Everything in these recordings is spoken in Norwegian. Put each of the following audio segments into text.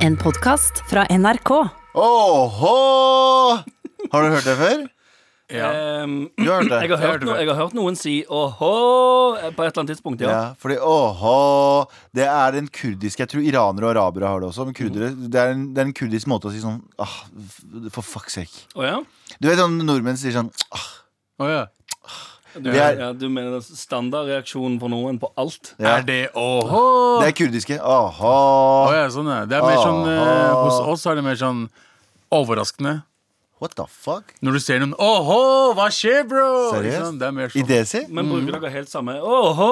En podkast fra NRK. Åhå! Har du hørt det før? Ehm, Du har hørt det? jeg, har hørt no, jeg har hørt noen si åhå på et eller annet tidspunkt, ja. Ja, fordi åhå Det er den kurdiske Jeg tror iranere og arabere har det også. Men kurdere, det, er en, det er en kurdisk måte å si sånn ah, For fuck's sake. Oh, ja? Du vet sånn nordmenn sier sånn ah, Oh, ja. Du, er- ja, du mener standardreaksjonen for noen på alt? ja. Er det åhå? Det er kurdiske. Aha. Oh, ja, sånn. Det er mer sånn eh, Hos oss er det mer sånn overraskende. What the fuck? Når du ser noen Åhå, hva skjer, bro? Seriøst? Sånn, Det er mer I sånn Desi? Men bruker dere helt samme åhå?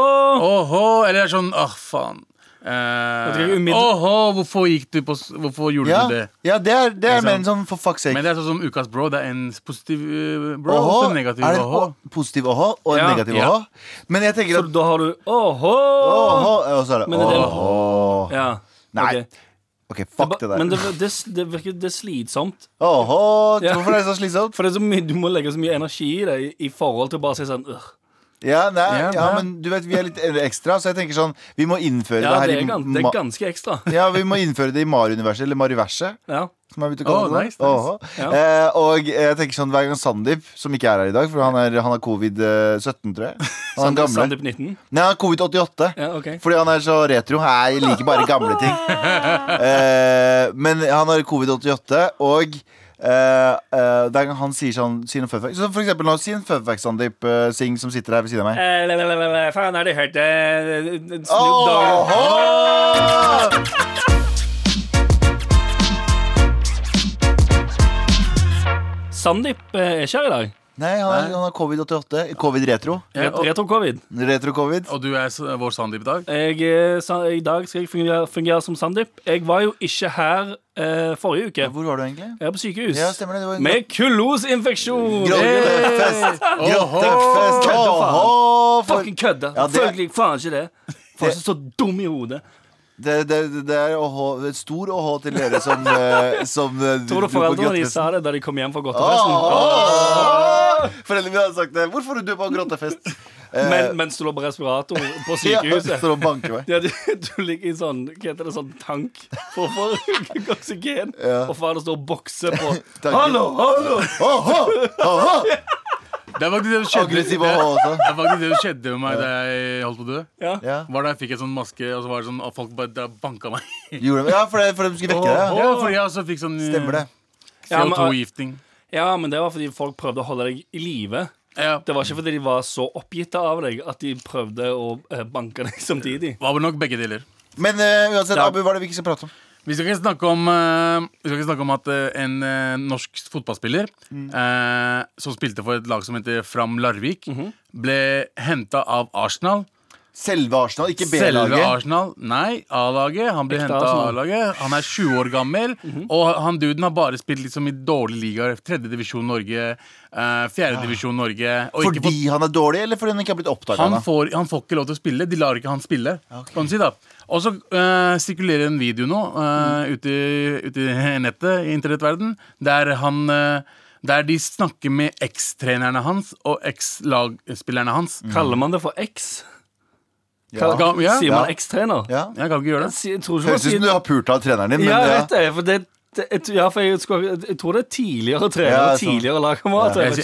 Åhå, eller er det sånn Åh, faen. Jeg Eh, tror hvorfor gikk du på Hvorfor gjorde Ja, du det? ja det er, det er mer en sånn for fuck's sake. Men det er sånn som ukas bro. Det er en positiv eh, bro oho, og en negativ Er det en åhå. positiv oho og en Ja. negativ Ja. oho. Men jeg tenker Så at da har du oho, oho og så er det Men er det- Ja. Nei, Okay. OK, fuck det der. Men det, det, det virker det er slitsomt. Oho, Ja. hvorfor er det så slitsomt? For det er så mye, du må legge så mye energi i det i, i forhold til å bare si sånn «Ugh». Ja, nei, Ja, ja, men du vet, vi er litt ekstra, så jeg tenker sånn Vi må innføre Ja, det det her er, i det er ganske ekstra. Ja, vi må innføre det i Mario-universet, eller Mariverset, Ja. som jeg begynte å kalle det. nice, nice. Ja. Eh, og jeg tenker sånn hver gang Sandeep, som ikke er her i dag, for han, er, han har covid-17, tror jeg Han gamle. Sandeep 19. Nei, han har covid-88. Ja, okay. Fordi han er så retro. Jeg liker bare gamle ting. Eh, men han har covid-88, og eh, eh, han sier sånn Sier noen fun facts Så For eksempel nå, si en fun fact, Sandeep uh, Singh, som sitter her ved siden av meg. Faen, har du hørt det? Snoop Dogg! Sandeep er ikke her i dag. Nei, han, er, han har covid-88. Covid-retro. Retro-covid. Retro-covid. Og du er s- vår Sandeep i dag? Jeg, eh, sa- I dag skal jeg fungere, fungere som Sandeep. Jeg var jo ikke her eh, forrige uke. Hvor var du egentlig? Jeg er på sykehus. Ja, stemmer det. det var Med kullosinfeksjon! Grottefest! Åhå! Grottefest! Kødder faen. Åhå! For- Fucking kødda. Ja, det- Selvfølgelig faen ikke det. Faen, så, så dum i hodet. Det, det, det er åhå, stor åhå til dere som, eh, som eh, Tror du dro på foreldrene de sa det da de kom hjem fra godtefesten? Åh! Foreldrene mine hadde sagt det. Hvorfor du på grottefest? Eh, Men, mens du lå på respirator på ja, sykehuset. står og banker meg. Ja, du, du ligger i sånn Hva heter det, sånn tank for å få oksygen. Ja. Og faren står og bokser på Tanken. Hallo, hallo! Åhå! Åhå! Det er faktisk det som skjedde, Aggressiv det, åhå også. det er faktisk det som skjedde med meg da jeg holdt på å dø. Ja. Ja. Var da jeg fikk en sånn maske, og så var det sånn at folk bare da banka meg. Gjorde de, Ja, for, det, for de skulle vekke deg. Ja, fordi jeg også fikk sånn eh, Stemmer det. Ja, men- CO2-gifting. ja, men det var fordi folk prøvde å holde deg i live. Ja. Det var ikke fordi de var så oppgitte av deg at de prøvde å eh, banke deg samtidig. Var vel nok begge deler. Men eh, uansett, Ja. Abu, hva er det vi ikke skal prate om? Vi skal ikke snakke om, eh, vi skal ikke snakke om at eh, en eh, norsk fotballspiller eh, som spilte for et lag som heter Fram Larvik, ble henta av Arsenal. Selve Arsenal, ikke B-laget. Arsenal. Nei, A-laget. Han blir henta av A-laget. Han er 20 år gammel, og han duden har bare spilt liksom i dårlige ligaer. Tredjedivisjon Norge, uh, fjerdedivisjon Norge. Og ikke Fordi han er dårlig, eller fordi han ikke har blitt oppdaga? han får, han får ikke lov til å spille. De lar ikke han spille. Kan du si da Og så uh, sirkulerer en video nå eh, ute, i- ute i nettet, i internettverden, der han uh, der de snakker med ekstrenerne hans og ekslagspillerne hans. Kaller man det for X? Ja. kan, ja, Sier man Ja. X-trener? Ja. Jeg kan ikke gjøre det. Man Høres ut som du har pult av treneren din, men Ja, jeg vet det. For det, ja, for jeg, skulle, jeg tror det er tidligere trenere Ja, sånn. tidligere lagkamerater. Er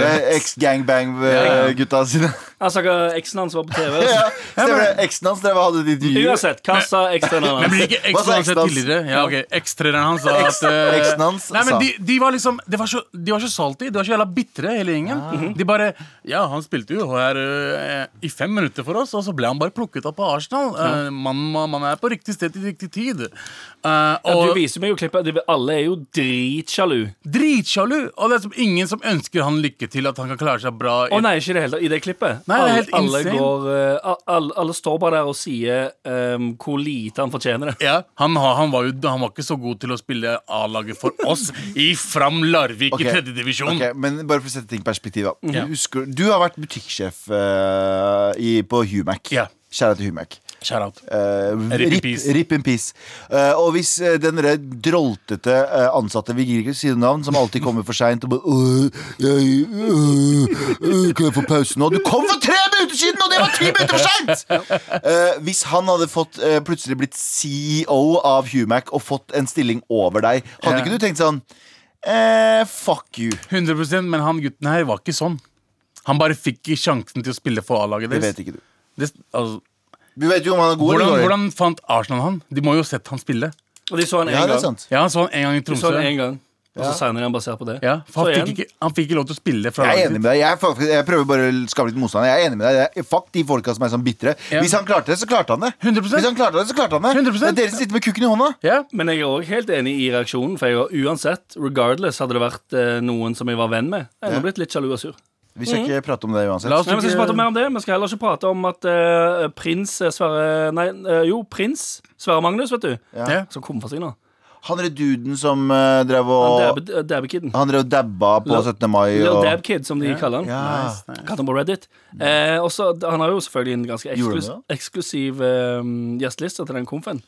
er eks-gangbang-gutta sine. Altså, hva eksen hans var på TV. Ja, Stemmer det. Eksen hans drev og hadde et intervju. Uansett, hva sa ekstreneren Men hans? ikke eksen hans? tidligere? Ja, ok, Ekstreneren hans sa at eh, eksen hans Nei, men de, de var liksom De var så, de var så salty. De var så jævla bitre, hele gjengen. De bare Ja, han spilte jo her uh, i fem minutter for oss, og så ble han bare plukket opp av Arsenal. Uh, man, man man er på riktig sted til riktig tid. Eh, Ja, du viser meg jo de- Alle er jo dritsjalu. dritsjalu! Og det er som ingen som ønsker han lykke til, at han kan klare seg bra. Å nei, ikke det hele. I det klippet. Nei, det er helt alle, alle, går, uh, alle, alle står bare der og sier um, hvor lite han fortjener det. Ja, han, har- han, var jo, han var ikke så god til å spille A-laget for oss i Fram Larvik okay. i tredjedivisjon. Ok, men bare for å sette ting i perspektiv da. Ja. Husker, du har vært butikksjef uh, i, på Humac Ja. Kjære til Humac Shout out. Uh, Rip in rip, peace. rip in peace. Uh, og hvis uh, den droltete eh, ansatte Vi gir ikke si navn, som alltid kommer for seint og bare «Åh, jeg, øh, øh, Kan jeg få pause nå? Du kom for tre minutter siden, og det var ti minutter for seint! Eh, hvis han hadde fått eh, plutselig blitt CEO av Humac og fått en stilling over deg, hadde ikke du tenkt sånn eh, Fuck you. 100% Men han gutten her var ikke sånn. Han bare fikk sjansen til å spille for A-laget Det vet ikke du. Det, altså, Du vet jo om han er god hvordan, eller dårlig. hvordan fant Arsenal han? De må jo ha sett han spille. Og de så han Ja, én det er gang. sant. Ja, han så han en gang i De så Tromsø. han en gang Og så signer han basert på det. Ja, for Så han, fikk igjen. ikke, han fikk ikke lov til å spille fra Jeg er laget enig sitt. med deg. Jeg, er faktisk- jeg prøver bare å skape litt motstand. Jeg er enig med deg. Jeg, fuck de folka som er sånn bitre. Ja. Hvis han klarte det, så klarte han det. 100%. Hvis han klarte det, så klarte han det. 100%. Det er dere som sitter med kukken i hånda. Ja. Men jeg er òg helt enig i reaksjonen. For jeg har uansett, regardless, hadde det vært eh, noen som jeg var venn med, jeg hadde Ja. blitt litt sjalu og sur. Vi skal ikke prate om det uansett. La oss Nei, men Vi skal ikke prate mer om det. Vi skal heller ikke prate om at eh, prins eh, Sverre Nei, eh, jo, prins Sverre Magnus, vet du. Ja. Som kom for seg nå. Han er duden som uh, drev og Han dab- Dabbe-kiden. Han drev og dabba på Lil- 17. mai. Little Og, Dab Kid, som de kaller han. ja. Nice, nice. Kalte han på Reddit. Eh, også, han har jo selvfølgelig en ganske Gjorde eksklus han eksklusiv eh, gjesteliste til den konfen.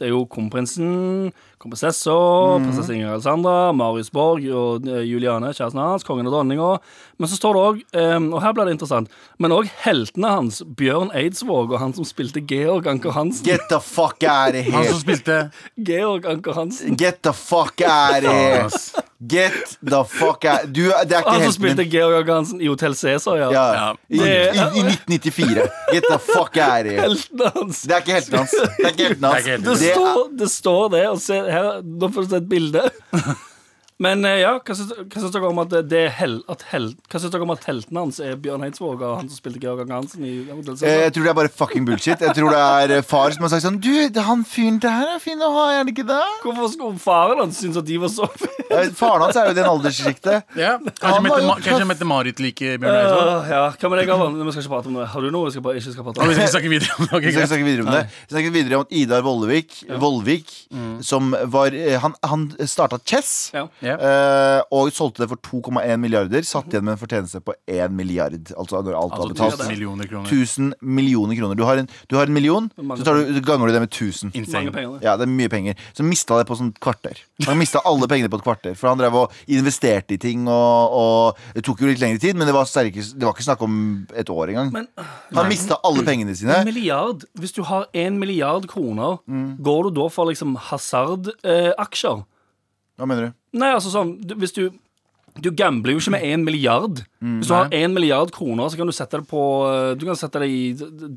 Det er jo kronprinsen, kronprinsessa, Mhm. prinsesse Ingrid Alexandra, Marius Borg og eh, Juliane, kjæresten hans, kongen og dronninga. Men så står det òg, og her blir det interessant, men òg heltene hans, Bjørn Eidsvåg og han som spilte Georg Anker Hansen. Get the fuck out of here. Han som spilte Georg Anker Hansen. Get the fuck out of here. Get the fuck out Du, det er ikke Han som spilte min. Georg Anker Hansen i Hotell Cæsar, ja. Ja. Ja. I, i, I 1994. Get the fuck out of here. Heltene hans. Det er ikke heltene hans. Det er ikke heltene hans. Det står det, og se, her, nå får du se et bilde. Men eh, ja, hva syns dere om at det er hel, at hel, Hva syns dere om at helten hans er Bjørn Eidsvåg og han som spilte Georg Anker Hansen i Hotel Eh, Cæsar? Jeg tror det er bare fucking bullshit. Jeg tror det er eh, far som har sagt sånn Du, han fyren der er fin å ha, er det ikke det? Hvorfor skulle faren hans synes at de var så fine? Faren hans er jo i den alderssjiktet. Ja. Han Kanskje Mette- Ma- Mette-Marit liker Bjørn Eidsvåg? Uh, ja, hva med deg, Galvan? Vi skal ikke prate om det. Har du noe vi skal, bare, ikke skal prate om? Vi skal snakke videre om det. Okay, Vi skal snakke videre om det. Vi snakker videre om Idar Vollvik, Vollvik som var Han, han starta Chess. Ja. Eh, og solgte det for 2,1 milliarder. Satt igjen med en fortjeneste på 1 milliard. Altså når alt var Altså betalt. 1000 millioner kroner. 1000 millioner kroner. Du har en, du har en million, så tar du, ganger du det med 1000. Mange Insane. penger. det. Ja, det er mye penger. Så mista det på sånn kvarter. Han mista alle pengene på et kvarter. For han drev og investerte i ting, og, og det tok jo litt lengre tid, men det var, sterke, det var ikke snakk om et år engang. Men Han mista alle pengene sine. en milliard Hvis du har 1 milliard kroner, Mm. går du da for liksom hasardaksjer? Hva mener du? Nei, altså sånn du, Hvis du du gambler jo ikke med én milliard. Mm. Hvis du har én milliard kroner, så kan du sette det på eh, Du kan sette det i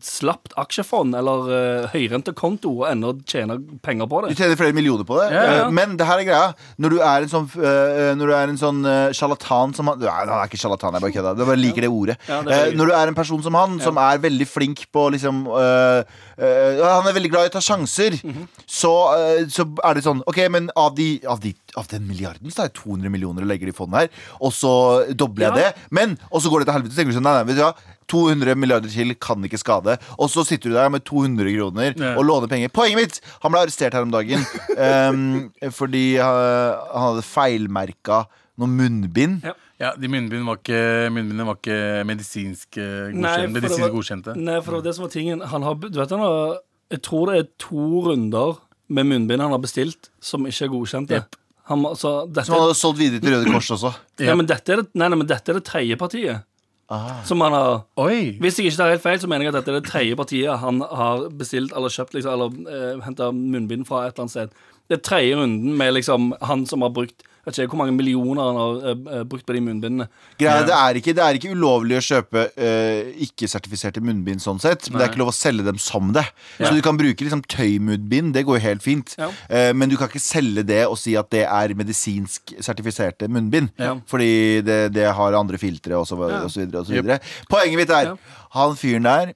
slapt aksjefond eller uh, høyrentekonto og ennå tjene penger på det. Du tjener flere millioner på det. Ja, ja. Eh, Men det her er greia. Når du er en sånn uh, Når du er en sånn sjarlatan som han Nei, han er ikke sjarlatan, jeg bare kødder. Jeg bare liker det ordet. Ja, det er når du er en person som han, som er veldig flink på liksom Han er veldig glad i å ta sjanser. Mhm. så, eh, så er det sånn OK, men av, de, av, de, av den milliarden så har jeg 200 millioner å legger det i fondet her, og så dobler jeg Ja. det. Men Og så går det til helvete. Så tenker du sånn, nei, nei, vet du hva 200 milliarder til kan ikke skade. Og så sitter du der med 200 kroner Ja. og låner penger. Poenget mitt! Han ble arrestert her om dagen um, fordi han hadde feilmerka noen munnbind. Ja. Ja, de munnbindene var ikke, munnbindene var ikke medisinsk eh, Nei, godkjent, det medisinsk var- godkjente. Nei, for det var det som var tingen. Han har, du vet, han har, jeg tror det er to runder med munnbind han har bestilt, som ikke er godkjente. Jep. Han, altså, dette, Som han hadde solgt videre til Røde Kors også. nei, men dette er det, nei, nei, men dette er det tredje partiet. Ah. Som han har Oi! Hvis jeg ikke tar helt feil, så mener jeg at dette er det tredje partiet han har bestilt eller kjøpt liksom, eller uh, henta munnbind fra et eller annet sted. Det er tredje runden med liksom han som har brukt vet ikke hvor mange millioner han har eh, brukt på de munnbindene. Greia, det, er ikke, det er ikke ulovlig å kjøpe uh, ikke-sertifiserte munnbind sånn sett, men det er ikke lov å selge dem som det. Ja. Så du kan bruke liksom tøymunnbind, det går jo helt fint. Ja. uh, men du kan ikke selge det og si at det er medisinsk sertifiserte munnbind. Ja. Fordi det, det har andre filtre og så, og så videre. Og så videre. Poenget mitt er han fyren der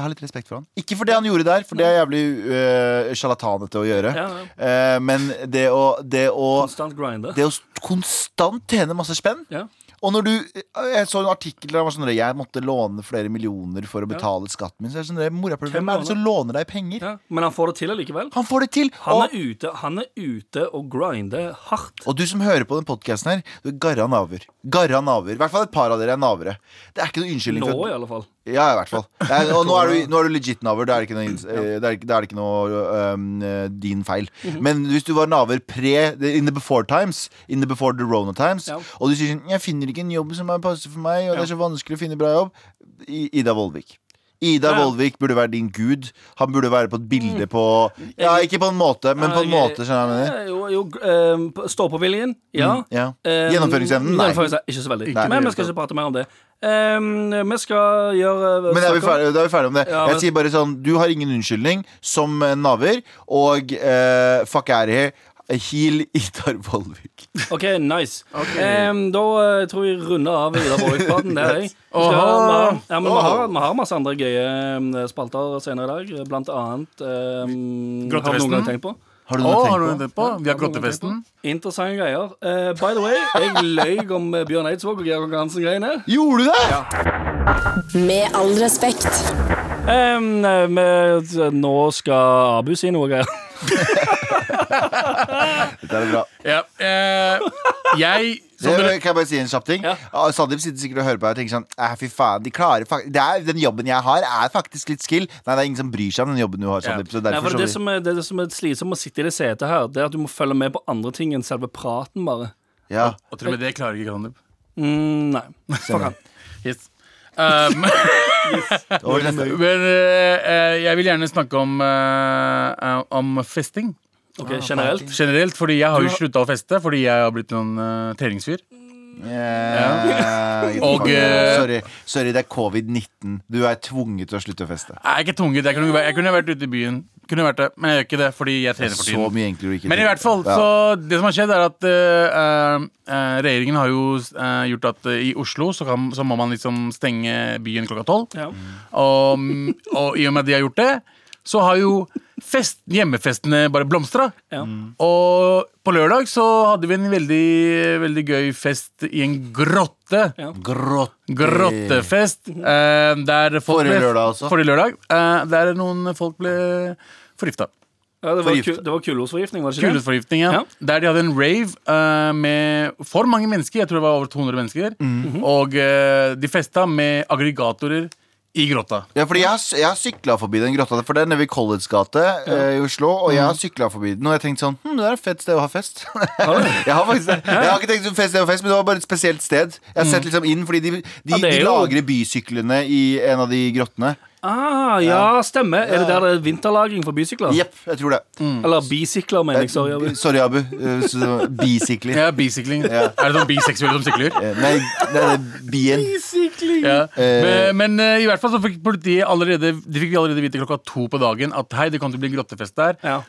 jeg har litt respekt for han. Ikke for det han gjorde der, for det er jævlig uh, sjarlatanete å gjøre. Ja, ja. Uh, men det å, det å Konstant grinde. det å konstant tjene masse spenn Ja. Og når du Jeg så en artikkel der var sånn at jeg måtte låne flere millioner for å betale skatten min. Så jeg sånn der, morapuler, Hvem er det som låner deg penger? Ja. Men han får det til allikevel. Han får det til! Han er ute, han er ute og grinder hardt. og du som hører på den podkasten her, du er garra naver. Garra naver. I hvert fall et par av dere er navere. Det er ikke noe unnskyldning Nå, i alle fall. Ja, i hvert fall. Nei, og nå er du, nå er du legit naver. Da er det ikke noe, eh, det er, ikke- er ikke noe um, din feil. Mhm. Men hvis du var naver pre In the before times, in the before the Rona times, Ja. og du sier sånn 'Jeg finner ikke en jobb som er passe for meg', og det er så vanskelig å finne bra jobb. Ida Vollvik. Ida Ja. Vollvik burde være din gud. Han burde være på et bilde på Ja, ikke på en måte, men på en måte. Skjønner jeg mener? Eh, Jo, jo eh, Stå-på-viljen, ja. Ja. Eh, Gjennomføringsevnen? Nei. Ikke så veldig. Nei. Men vi skal ikke prate mer om det. Um, vi skal gjøre Men da er, vi ferdige, da er vi om det. Ja, jeg men- sier bare sånn Du har ingen unnskyldning som naver, og uh, fuck out of here. Heal Idar Vollvik. OK, nice. Eh, da eh, tror jeg vi runder av Ida Vågpraten. Det er jeg. Vi skal- har- Ja, men vi har, vi har masse andre gøye spalter senere i dag. Blant annet eh, Har du noen gang tenkt på? Har du noe oh, du tenkt på? tenkt på? Vi har Grottefesten. Interessante greier. Uh, by the way, jeg løy om Bjørn Eidsvåg og Georg Hansen-greiene. Gjorde du det?! Med all respekt. Um, nå skal Abu si noe greier. Dette er bra. Ja, eh, jeg som Det, kan jeg bare si en kjapp ting? Ja. Sandeep sitter sikkert og hører på og tenker sånn "Eh, Fy faen, de klarer fak- det er, Den jobben jeg har, er faktisk litt skill. Nei, det er ingen som bryr seg om den jobben du har, Ja. Sandeep. Så Nei, derfor for så det, vi- som er, det, er det som er slitsomt med å sitte i det setet her, Det er at du må følge med på andre ting enn selve praten, bare. ja. Og til og med det klarer ikke Sandeep. Mm, nei. Fuck han. Yes. Um, Over til neste. men eh, eh, jeg vil gjerne snakke om, eh, eh, om festing. OK, generelt. Generelt, fordi jeg har jo slutta å feste fordi jeg har blitt noen uh, treningsfyr. Yeah. Og, fuck. eh, sorry, sorry, det er covid-19. Du er tvunget til å slutte å feste. Jeg er ikke tvunget. Jeg kunne, jeg kunne vært ute i byen, kunne vært det, men jeg gjør ikke det fordi jeg trener for Så tiden. mye enklere ikke Men i hvert fall, så det som har skjedd, er at uh, uh, regjeringen har jo eh, gjort at eh, i Oslo så, kan, så må man liksom stenge byen klokka tolv. Ja. Og, og i og med at de har gjort det, så har jo fest, hjemmefestene bare blomstra. Ja. Og på lørdag så hadde vi en veldig, veldig gøy fest i en grotte. Ja. Grått. Grottefest. eh, der folk Forrige lørdag også. Forrige lørdag. eh, der noen folk ble forgifta. Ja, det var, ku, det var kulosforgiftning, var det ikke Kulosforgiftning, ja. Ja. Der de hadde en rave uh, med for mange mennesker. Jeg tror det var over 200 mennesker. Mhm. Og uh, de festa med aggregatorer i grotta. Ja, fordi jeg har, jeg har sykla forbi den grotta, for det er nede ved College gate eh, i Oslo. Og Mm. jeg har sykla forbi den, og jeg tenkte sånn Hm, det er et fett sted å ha fest. jeg har faktisk det. Jeg har ikke tenkt som fest sted å ha fest, men det var bare et spesielt sted. Jeg har sett liksom inn, fordi de, de, Ja, det er de jo- lagrer bysyklene i en av de grottene. Ah, ja, stemmer. Er det der det er vinterlagring for bysykler? Jepp, jeg tror det. Eller bisykler, mener jeg. Sorry. Abu. Sorry, Abu. Eh, så- Bisykler. Ja. Er det sånn biseksuelle som sykler? Eh, Nei, det er bien. Ja. Eh. Men, men eh, i hvert fall så fikk politiet allerede De fikk allerede vite klokka to på dagen at hei, det kan til å bli en grottefest der. Ja.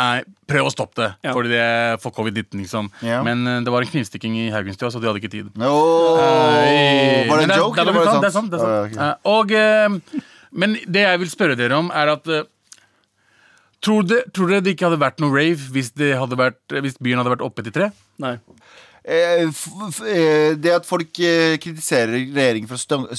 Nei, prøv å stoppe det, Ja. fordi det er for covid-19, liksom. Ja. Men eh, det var en knivstikking i Haugenstua, så de hadde ikke tid. Åh, var det Men en joke, det, eller var det sant? Det er sant. Det er sant. Ah, ok. Eh, og, eh, men det jeg vil spørre dere om, er at eh, Tror dere, tror dere det ikke hadde vært noe rave hvis, det hadde vært, hvis byen hadde vært oppe til tre? Nei. Eh, eh, det at folk eh, kritiserer regjeringen for å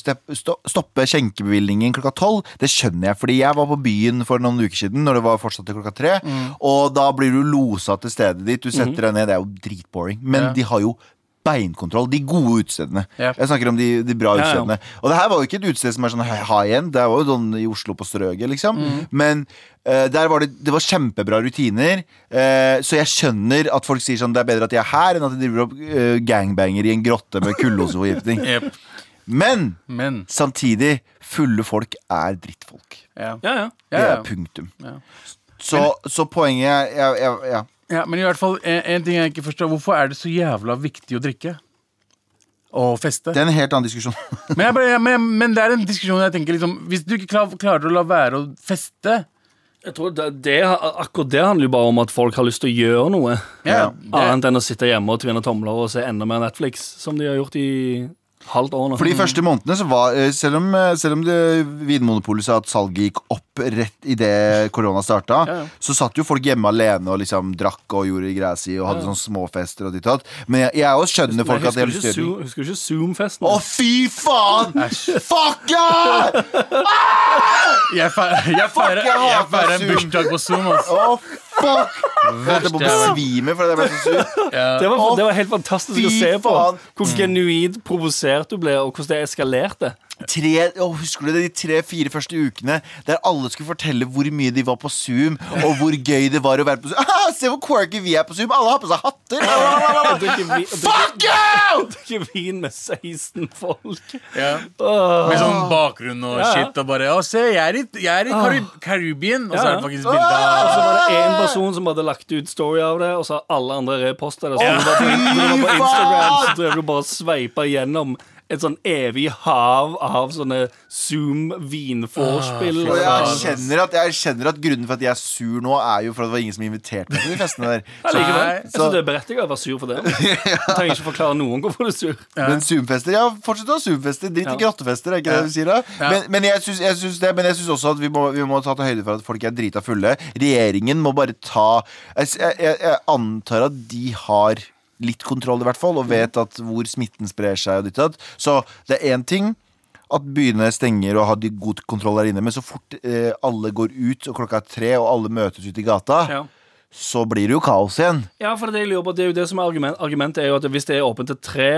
stoppe skjenkebevilgningen klokka tolv, det skjønner jeg. Fordi jeg var på byen for noen uker siden når det var fortsatt til klokka tre. Og da blir du losa til stedet ditt. Du setter deg ned. Det er jo dritboring. Men Ja. de har jo beinkontroll. De gode utestedene. Yep. Jeg snakker om de, de bra Ja, ja. utestedene. Og det her var jo ikke et utested som er sånn high end. Det var jo sånn i Oslo på Strøget, liksom. Men uh, der var det, det var kjempebra rutiner. Uh, så jeg skjønner at folk sier sånn det er bedre at de er her, enn at de driver opp uh, gangbanger i en grotte med kullosforgiftning. Yep. Men Men samtidig, fulle folk er drittfolk. ja. Ja, ja. Det Ja, ja. er punktum. Ja. Så, så poenget er ja, ja, men i hvert fall en, en ting jeg ikke forstår. Hvorfor er det så jævla viktig å drikke? Og feste? Det er en helt annen diskusjon. Men, jeg bare, men, men det er en diskusjon jeg tenker liksom Hvis du ikke klar, klarer å la være å feste Jeg tror det, det, Akkurat det handler jo bare om at folk har lyst til å gjøre noe. Ja. det, Annet enn å sitte hjemme og tvinne tomler og se enda mer Netflix, som de har gjort i halvt år nå. For de første månedene, så var, eh, selv om, eh, selv om Vinmonopolet sa at salget gikk opp rett idet korona starta, Ja, ja. så satt jo folk hjemme alene og liksom drakk og gjorde greia si og hadde Ja. sånne småfester og ditt og datt. Men jeg, jeg også skjønner folk at det Zoom, det. husker du ikke Zoom-festen? Å, fy faen! Fuck yeah! Jeg feirer, en bursdag på Zoom. Altså. Fuck! Jeg holdt besvime fordi jeg ble så sur. Det var, det var helt fantastisk fy å se på. Hvor genuint provosert du ble, og hvordan det eskalerte. Tre, oh, Husker du det, de tre-fire første ukene der alle skulle fortelle hvor mye de var på Zoom, og hvor gøy det var å være på Zoom? Ah, se hvor quirky vi er på Zoom! Alle har på seg hatter! Vi- Fuck you! Drikker vin med 16 folk. Ja. Med sånn bakgrunn og shit. Og bare Å, se, jeg er i, jeg er i Karib Caribbean. Og så er det faktisk bilde Og så var det én person som hadde lagt ut story av det, og så har alle andre reposta det. Så du var på, Instagram, så drev du bare og sveipa gjennom et sånn evig hav av sånne Zoom-vinvorspill. Og jeg kjenner, at, jeg kjenner at grunnen for at jeg er sur nå, er jo for at det var ingen som inviterte meg til de festene der. Så, jeg, Jeg synes det er berettiget å være sur for det. Jeg trenger ikke forklare noen hvorfor du er sur. Men Zoom-fester, ja, fortsett å ha Zoom-fester. Drit i Ja. grottefester, er ikke det du sier da? Men, men jeg syns, jeg syns det Men jeg syns også at vi må, vi må ta til høyde for at folk er drita fulle. Regjeringen må bare ta jeg, jeg antar at de har litt kontroll, i hvert fall, og vet at hvor smitten sprer seg. Og ditt og. Så det er én ting at byene stenger og har de god kontroll der inne, men så fort eh, alle går ut, og klokka er tre, og alle møtes ute i gata, Ja. så blir det jo kaos igjen. Ja, for det, jeg lurer på, det er jo det som er argument, Argumentet er jo at hvis det er åpent til tre,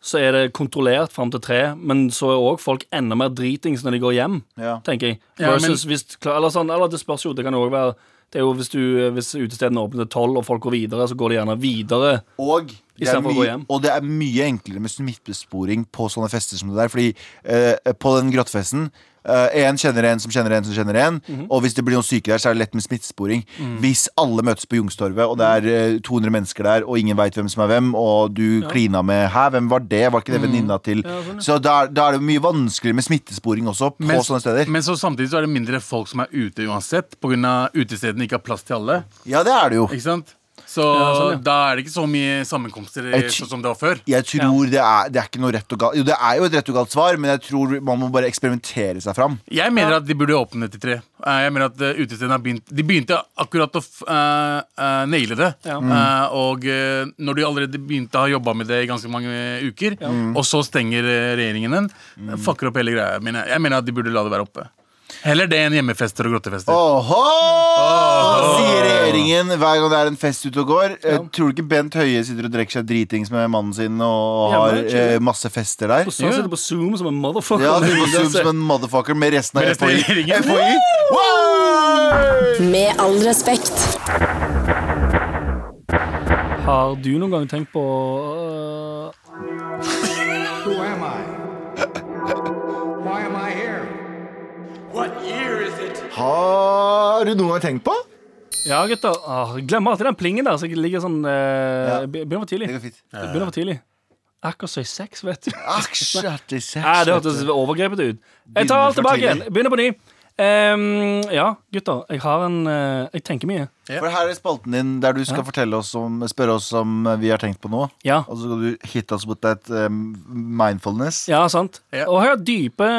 så er det kontrollert fram til tre. Men så er òg folk enda mer dritings når de går hjem, Ja. tenker jeg. Ja, men... hvis Eller sånn, eller det spørs jo. Det kan jo også være det er jo Hvis, du, hvis utestedene åpner til tolv, og folk går videre, så går de gjerne videre. Og det, er mye, og det er mye enklere med smittesporing på sånne fester som det der. Fordi eh, på den grottefesten Én kjenner en som kjenner en som kjenner en. Mhm. Og hvis det blir noen syke der, så er det lett med smittesporing. Hvis alle møtes på Youngstorget, og det er uh, 200 mennesker der, og ingen veit hvem som er hvem, og du klina med Hæ, hvem var det? Var ikke det venninna til Mhm. Ja, sånn, ja. Så da, da er det mye vanskeligere med smittesporing også, på Men- sånne steder. Men så samtidig så er det mindre folk som er ute uansett, pga. utestedene ikke har plass til alle. Ja, det er det jo. Ikke sant? Så Ja, sånn, ja. da er det ikke så mye sammenkomster sånn som det var før. Jeg tror det, er, det er ikke noe rett og galt Jo, det er jo et rett og galt svar, men jeg tror man må bare eksperimentere seg fram. Jeg mener at de burde åpne til tre. Eh, Jeg mener at uh, utestedene har begynt De begynte akkurat å uh, eh, eh, naile det. Ja. Uh, og eh, når de allerede begynte å ha jobba med det i ganske mange uker, og så stenger eh, regjeringen den, Mm. fucker opp hele greia. Men jeg, jeg mener at de burde la det være oppe. Heller det enn hjemmefester og grottefester. Åhå! Sier regjeringen hver gang det er en fest ute og går. Ja. Tror du ikke Bent Høie sitter og drikker seg dritings med mannen sin og har ja, eh, masse fester der? Og så sitter på Zoom som en motherfucker. Ja, du på Zoom som en motherfucker med resten av FHI. Wow! Med all respekt. Har du noen gang tenkt på øh, Har du noen gang tenkt på? Ja, gutter. Ah, glemmer alltid den plingen der, så jeg ligger sånn eh, Ja. be- Begynner for tidlig. Det går fint. Begynner for tidlig. Akkurat som i sex, vet du. Aksj, det er sex, Nei, det vet hørtes du. overgrepet ut. Jeg tar alt for tilbake tidlig. igjen. Begynner på ny. Ehm, ja, gutter. Jeg har en eh, Jeg tenker mye. For her er spalten din der du skal fortelle oss om spørre oss om vi har tenkt på noe. Ja. Og så skal du hit us with that um, mindfulness. Ja, sant. Ja. Og jeg har dype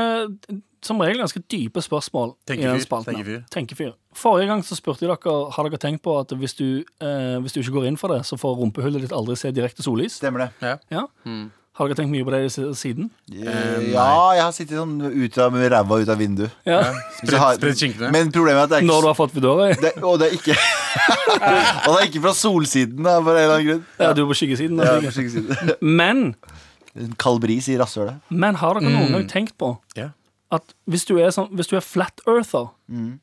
Som regel ganske dype spørsmål. Tenkefyr, tenkefyr. Tenkefyr. Forrige gang så spurte jeg dere Har dere tenkt på at hvis du, eh, hvis du ikke går inn for det, så får rumpehullet ditt aldri se direkte sollys. Stemmer det. Ja. Har dere tenkt mye på det si- siden? Eh, ja, jeg har sittet sånn ut av, med ræva ut av vinduet. Ja. Har- skinkene. Men problemet er at det er ikke Når du har fått Foodora? det, Og det er ikke Og det er ikke fra solsiden, da, for en eller annen grunn. Ja, du er på skyggesiden. Ja, på skyggesiden. Men, En kald bris i rasshølet. men har dere noen gang tenkt på Ja. At hvis du er, sånn, hvis du er flat earther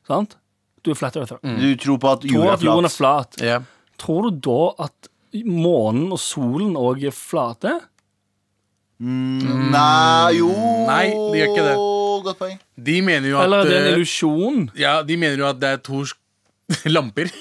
Sant? Du er flat earther. Du tror på at jorda at jorden er er flat? Yeah. Tror du da at månen og solen òg er flate? Mm, nei, jo Nei, det gjør ikke det. Godt poeng. De mener jo at Eller er det en eh, illusjon? Ja, de mener jo at det er to lamper.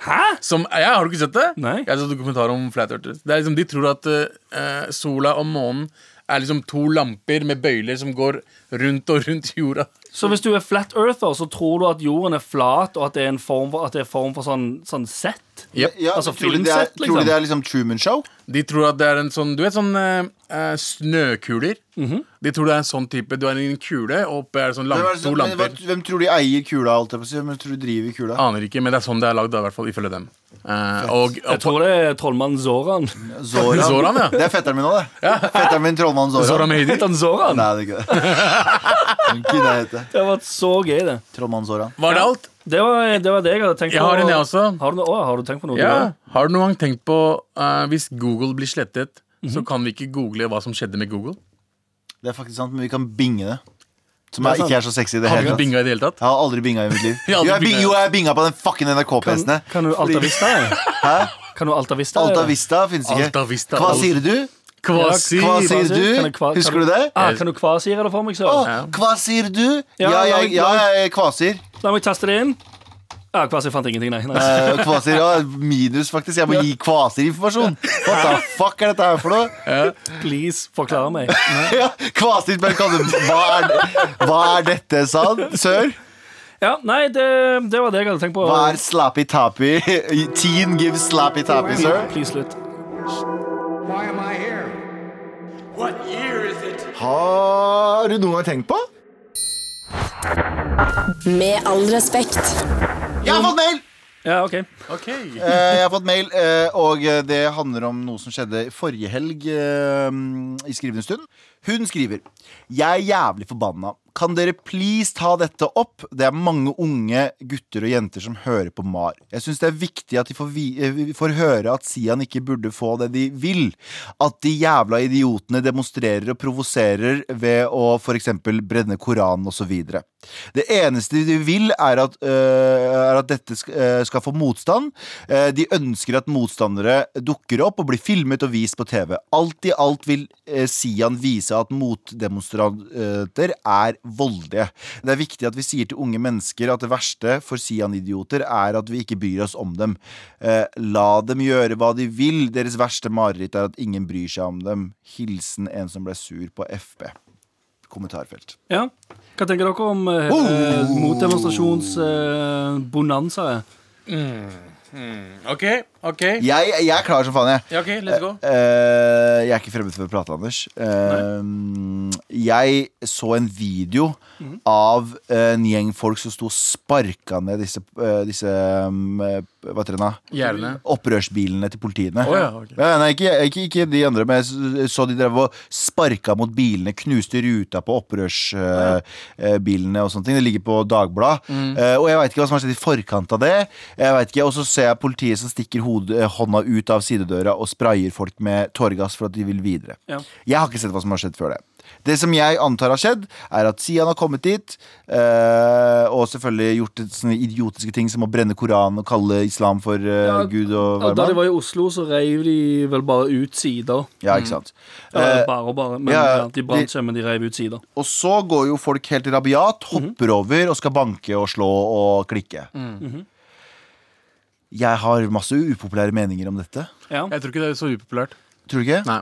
Hæ? Som, ja, Har du ikke sett det? Nei. Jeg har sett dokumentar om Flat Earthers. Det er liksom, de tror at uh, sola og månen er liksom to lamper med bøyler som går rundt og rundt jorda. Så hvis du er flat earther, så tror du at jorden er flat, og at det er en form for, at det er form for sånn, sånn sett? Yep. Ja, Altså tror, du det er, tror liksom. du det er liksom Truman Show? De tror at det er en sånn Du vet sånn uh, snøkuler? snøkuler? -hmm. De tror det er en sånn type. Du har en kule, og oppe er det sånn lamp, er to men, lamper. hvem tror de eier kula? Alt jeg på å si? Hvem tror de driver kula? Aner ikke, men det er sånn det er lagd, i hvert fall ifølge dem. Eh, og, og Jeg tror det er trollmannen Zoran. Zoran. Zoran, ja. Det er fetteren min òg, det. Fetteren min, trollmannen Zoran. Zoran Mehdi. Han Zoran? Nei, det er ikke det. det. Det har vært så gøy, det. Trollmannen Zoran. Var det alt? Det var det, var det jeg hadde tenkt Jeg på. har en, jeg også. Har du, å, har du tenkt på noe? Ja. Har du noen gang tenkt på uh, Hvis Google blir slettet, Mhm. så kan vi ikke google hva som skjedde med Google? Det er faktisk sant, men vi kan binge det. Som er ikke er så sexy i det Har du hele ikke tatt. binga i det hele tatt? Jeg har aldri binga i mitt liv. Jo, jeg, binga. jo, jeg binga på den fucking NRK-PC-ene. kan du Alta Vista? Hæ? Kan du Alta Vista? Alta? Vista finnes ikke. Alta Vista. Hva sier du? Hva Hva sier sier- kan du? jeg kva- Husker kan- du det? Ah, kan du kvasire det for meg, så? Å, hva sier du? Ja, Ja, jeg, ja, la jeg kvasir. La meg taste det inn. Ja, Kvasir fant ingenting, nei. nei. Eh, kvasir, ja, Minus, faktisk. Jeg må gi kvasir-informasjon. What the fuck er dette her for noe? Please, forklar meg. Ja, kvasir, men kan du hva er, hva er dette, sa han? Sør? Ja, nei, det, det var det jeg hadde tenkt på. Hva er slappy tappy? Teen gives slappy tappy, sir. Please, slutt. Why am I here? Har du noen gang tenkt på? Med all respekt. Jeg har fått mail! Ja, OK. Eh, jeg har fått mail, eh, og det handler om noe som skjedde forrige helg eh, i skrivende stund. Hun skriver Jeg er jævlig forbanna. Kan dere please ta dette opp? Det er mange unge gutter og jenter som hører på MAR. Jeg syns det er viktig at de får, eh, får høre at Sian ikke burde få det de vil. At de jævla idiotene demonstrerer og provoserer ved å f.eks. brenne Koranen osv. Det eneste de vil, er at, øh, er at dette øh, skal få motstand. Eh, de ønsker at motstandere dukker opp og blir filmet og vist på TV. Alt i alt vil eh, Sian vise at motdemonstranter er voldelige. Det er viktig at vi sier til unge mennesker at det verste for Sian-idioter er at vi ikke bryr oss om dem. Eh, la dem gjøre hva de vil. Deres verste mareritt er at ingen bryr seg om dem. Hilsen en som ble sur på FB. Kommentarfelt. Ja. Hva tenker dere om eh, Oh! Motdemonstrasjons-bonanza? OK. ok Jeg, jeg er klar som faen, jeg. Ja, ok, Let's go. Uh, jeg er ikke fremmed for å prate, Anders. Uh, jeg så en video av eh, en gjeng folk som sto og sparka ned disse, uh, disse um, Hva heter det nå? Gjerne. Opprørsbilene til politiene. Oh, ja, ok. Ja, nei, ikke, ikke, ikke de andre, men jeg så de drev og sparka mot bilene, knuste ruta på opprørsbilene og sånne ting. Det ligger på Dagbladet. Eh, og jeg veit ikke hva som har skjedd i forkant av det. Jeg vet ikke, Og så ser jeg politiet som stikker hodet, eh, hånda ut av sidedøra og sprayer folk med tåregass for at de vil videre. Ja. Jeg har ikke sett hva som har skjedd før det. Det som jeg antar har skjedd, er at Sian har kommet dit, eh, og selvfølgelig gjort sånne idiotiske ting som å brenne Koranen og kalle islam for eh, Ja, Gud og Ja, da de var i Oslo, så reiv de vel bare ut sider. Ja, ikke sant. Mm. Bare og bare. Men ja, de brant seg, men de reiv ut sider. Og så går jo folk helt rabiat, hopper over og skal banke og slå og klikke. Jeg har masse upopulære meninger om dette. Ja. Jeg tror ikke det er så upopulært. Tror du ikke? Nei,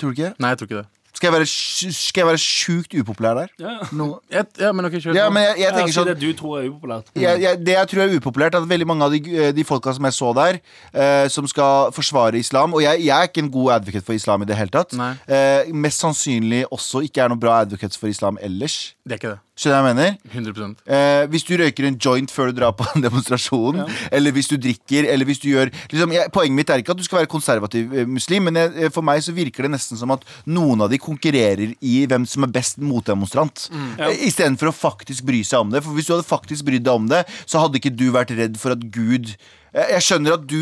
Tror du ikke? Nei jeg tror ikke det. Skal jeg være, skal jeg være sjukt upopulær der? Ja, ja. No. Jeg, ja, men ok, kjør Ja, men jeg, jeg tenker sånn det du tror er upopulært. jeg, jeg, Det jeg tror er upopulært, er at veldig mange av de, de folka som jeg så der, eh, som skal forsvare islam Og jeg, jeg er ikke en god advocate for islam i det hele tatt. Eh, mest sannsynlig også ikke er noen bra advocate for islam ellers. Det er ikke det. Skjønner du hva jeg mener? 100 Eh, hvis du røyker en joint før du drar på en demonstrasjon, eller hvis du drikker, eller hvis du gjør liksom, jeg, Poenget mitt er ikke at du skal være konservativ eh, muslim, men jeg, eh, for meg så virker det nesten som at noen av de konkurrerer i hvem som er best motdemonstrant. Ja. Eh, Istedenfor å faktisk bry seg om det. For hvis du hadde faktisk brydd deg om det, så hadde ikke du vært redd for at Gud Jeg skjønner at du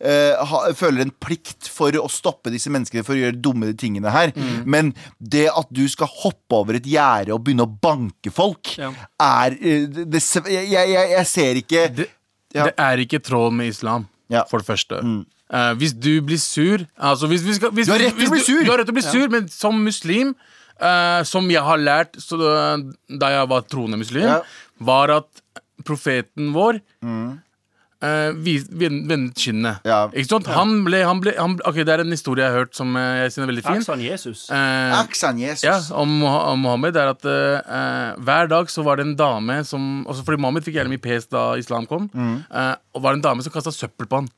eh, ha, føler en plikt for å stoppe disse menneskene for å gjøre dumme tingene her, men det at du skal hoppe over et gjerde og begynne å banke folk, Ja. er eh, det, jeg, jeg, jeg ser ikke Det, Ja. det er ikke tråd med islam, Ja. for det første. Eh, hvis du blir sur altså hvis, hvis, hvis, Du har rett til å bli sur. Du, du har rett til å bli sur, men som muslim, uh, som jeg har lært så, da- jeg var troende muslim, var at profeten vår eh, ven- vendet kinnet. Ja. Ikke sant? Han ble, han ble han, Ok, Det er en historie jeg har hørt som eh, jeg synes er veldig fin. Aksan Jesus. Eh, Aksan Jesus. ja, om, om Mohammed er at eh, hver dag så var det en dame som altså Fordi Mohammed fikk jævlig mye pes da islam kom. eh, og var det en dame som kasta søppel på han.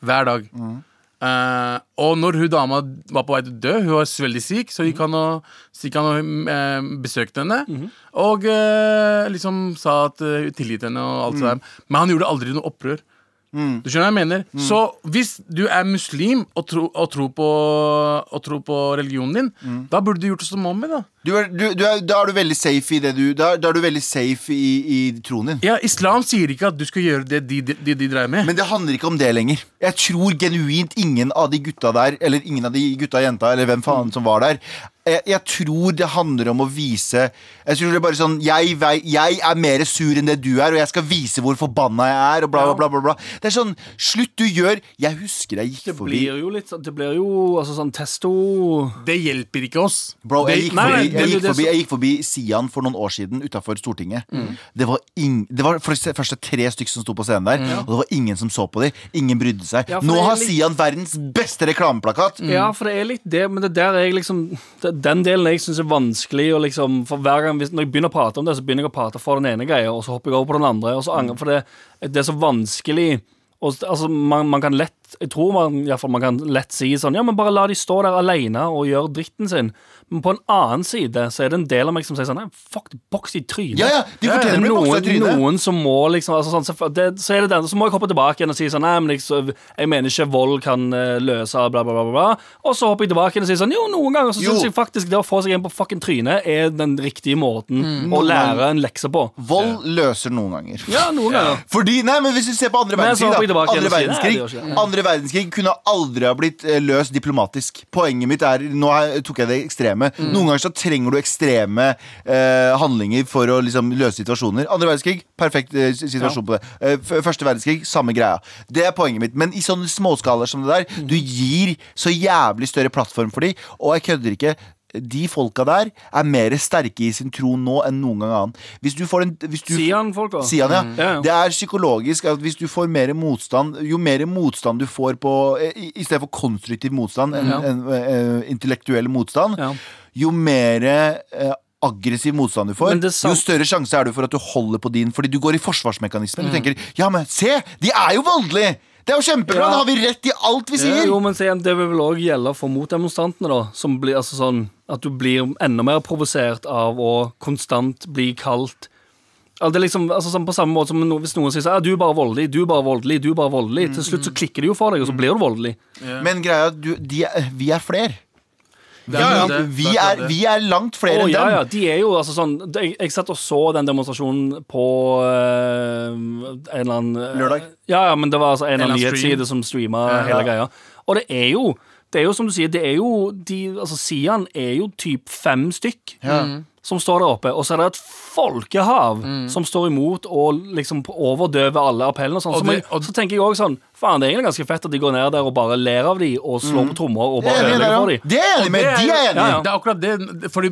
Hver dag. Eh, og når hun dama var på vei til å dø, hun var veldig syk, så gikk han og, gikk han og uh, besøkte henne. Og uh, liksom sa at uh, hun tilgitt henne og alt det der. Men han gjorde aldri noe opprør. Du skjønner hva jeg mener? Så hvis du er muslim og, tro, og, tror, på, og tror på religionen din, da burde du gjort det som Mommy, da Du er, du, du er, da er du veldig safe i det du Da, da er du veldig safe i, i troen din. Ja, Islam sier ikke at du skal gjøre det de, de, de, de dreier med. Men det handler ikke om det lenger. Jeg tror genuint ingen av de gutta der, eller ingen av de gutta og jenta, eller hvem faen som var der, jeg, jeg tror det handler om å vise Jeg tror det er bare sånn jeg, jeg er mer sur enn det du er, og jeg skal vise hvor forbanna jeg er, og bla, bla, bla. bla, bla. Det er sånn Slutt, du gjør Jeg husker jeg gikk Det forbi blir jo litt sånn Det blir jo altså sånn testo Det hjelper ikke oss. Bro, jeg gikk, Nei, forbi, jeg, gikk forbi, jeg gikk forbi Sian for noen år siden utafor Stortinget. Mm. Det var, ing, det var for det første tre stykker som sto på scenen der, og det var ingen som så på dem. Ingen brydde seg. Mm. Ja, Nå har litt- Sian verdens beste reklameplakat. Ja, for det er litt det, men det der er jeg liksom det, Den delen jeg syns er vanskelig å liksom For hver gang hvis, Når jeg begynner å prate om det, så begynner jeg å prate for den ene greia, og så hopper jeg over på den andre, og så angrer For det, det er så vanskelig og, altså, man, man kan lett Jeg tror man, i hvert fall man kan lett si sånn Ja, men bare la de stå der alene og gjøre dritten sin. Men på en annen side så er det en del av meg som sier sånn Nei, fuck, boks i trynet. Ja, ja, de fortjener å bli boksa i trynet. noen som må liksom altså, sånn, så, det, så er det den, så må jeg hoppe tilbake igjen og si sånn Nei, men jeg, jeg mener ikke vold kan eh, løse bla, bla, bla, bla. Og så hopper jeg tilbake igjen og sier sånn Jo, noen ganger så syns jeg faktisk det å få seg en på fucking trynet er den riktige måten Mm. å lære en lekse på. Vold løser noen ganger. Ja, noen ganger. Fordi, nei, men Hvis du ser på andre verdenskrig, da, andre verdenskrig, det. Andre verdenskrig kunne aldri ha blitt eh, løst diplomatisk. Poenget mitt er Nå tok jeg det ekstreme. Mm. Noen ganger så trenger du ekstreme eh, handlinger for å liksom løse situasjoner. Andre verdenskrig, perfekt eh, situasjon på det. Eh, første verdenskrig, samme greia. Det er poenget mitt. Men i sånne småskalaer som det der, Mm. du gir så jævlig større plattform for dem, og jeg kødder ikke. De folka der er mer sterke i sin tro nå enn noen gang annen. Hvis du får en hvis du, Sian, han folk, da? Sier han, ja. Mm. Ja, ja. Det er psykologisk at hvis du får mer motstand Jo mer motstand du får på I, i stedet for konstruktiv motstand enn Ja. en, en, intellektuell motstand, jo mer eh, aggressiv motstand du får, jo større sjanse er du for at du holder på din Fordi du går i forsvarsmekanismen. Mm. Du tenker ja, men se! De er jo voldelige! Det er jo kjempebra! Ja. Da har vi rett i alt vi sier! Jo, men igjen, Det vil vel òg gjelde for motdemonstrantene, da. Som blir altså sånn At du blir enda mer provosert av å konstant bli kalt Altså det er liksom, altså sånn På samme måte som no, hvis noen sier sånn, 'du er bare voldelig', 'du er bare voldelig', du er bare voldelig Til slutt så klikker det jo for deg, og så blir du voldelig. Men greia er at vi er flere. Det ja. Vi, er, vi er langt flere oh, enn dem. ja, de er jo altså sånn Jeg, jeg satt og så den demonstrasjonen på øh, en eller annen øh, Lørdag? Ja, ja, men det var altså en eller annen En eller annen stream. nyhetsside som streama Ja. hele greia. Og det er jo det er jo som du sier, det er jo de, altså Sian er jo typ fem stykk Ja. som står der oppe, og så er det et folkehav som står imot og liksom overdøver alle appellene og sånn. Og Så, det- og- så tenker jeg også sånn Faen, det er egentlig ganske fett at de går ned der og bare ler av de og slår på trommer og bare ødelegger for de. Det er enig med. Det De er enige enig. Ja, ja. Det er akkurat det. Fordi